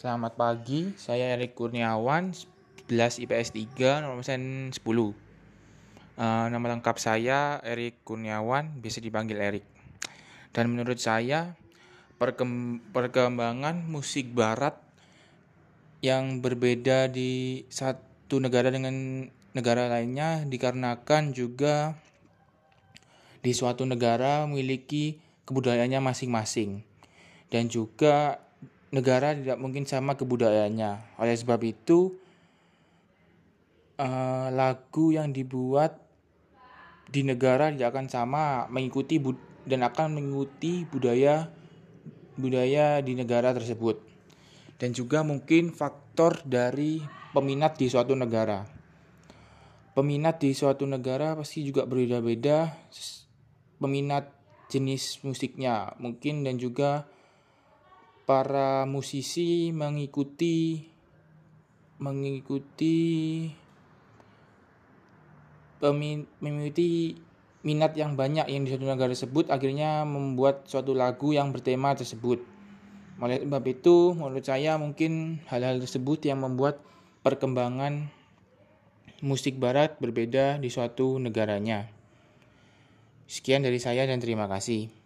Selamat pagi, saya Erik Kurniawan, 11 IPS 3, nomor absen 10. Uh, nama lengkap saya Erik Kurniawan, bisa dipanggil Erik. Dan menurut saya, perkem perkembangan musik barat yang berbeda di satu negara dengan negara lainnya dikarenakan juga di suatu negara memiliki kebudayaannya masing-masing. Dan juga negara tidak mungkin sama kebudayaannya. Oleh sebab itu, uh, lagu yang dibuat di negara tidak akan sama mengikuti dan akan mengikuti budaya budaya di negara tersebut. Dan juga mungkin faktor dari peminat di suatu negara. Peminat di suatu negara pasti juga berbeda-beda peminat jenis musiknya mungkin dan juga para musisi mengikuti mengikuti mengikuti minat yang banyak yang di suatu negara tersebut akhirnya membuat suatu lagu yang bertema tersebut. Oleh sebab itu, menurut saya mungkin hal-hal tersebut yang membuat perkembangan musik barat berbeda di suatu negaranya. Sekian dari saya dan terima kasih.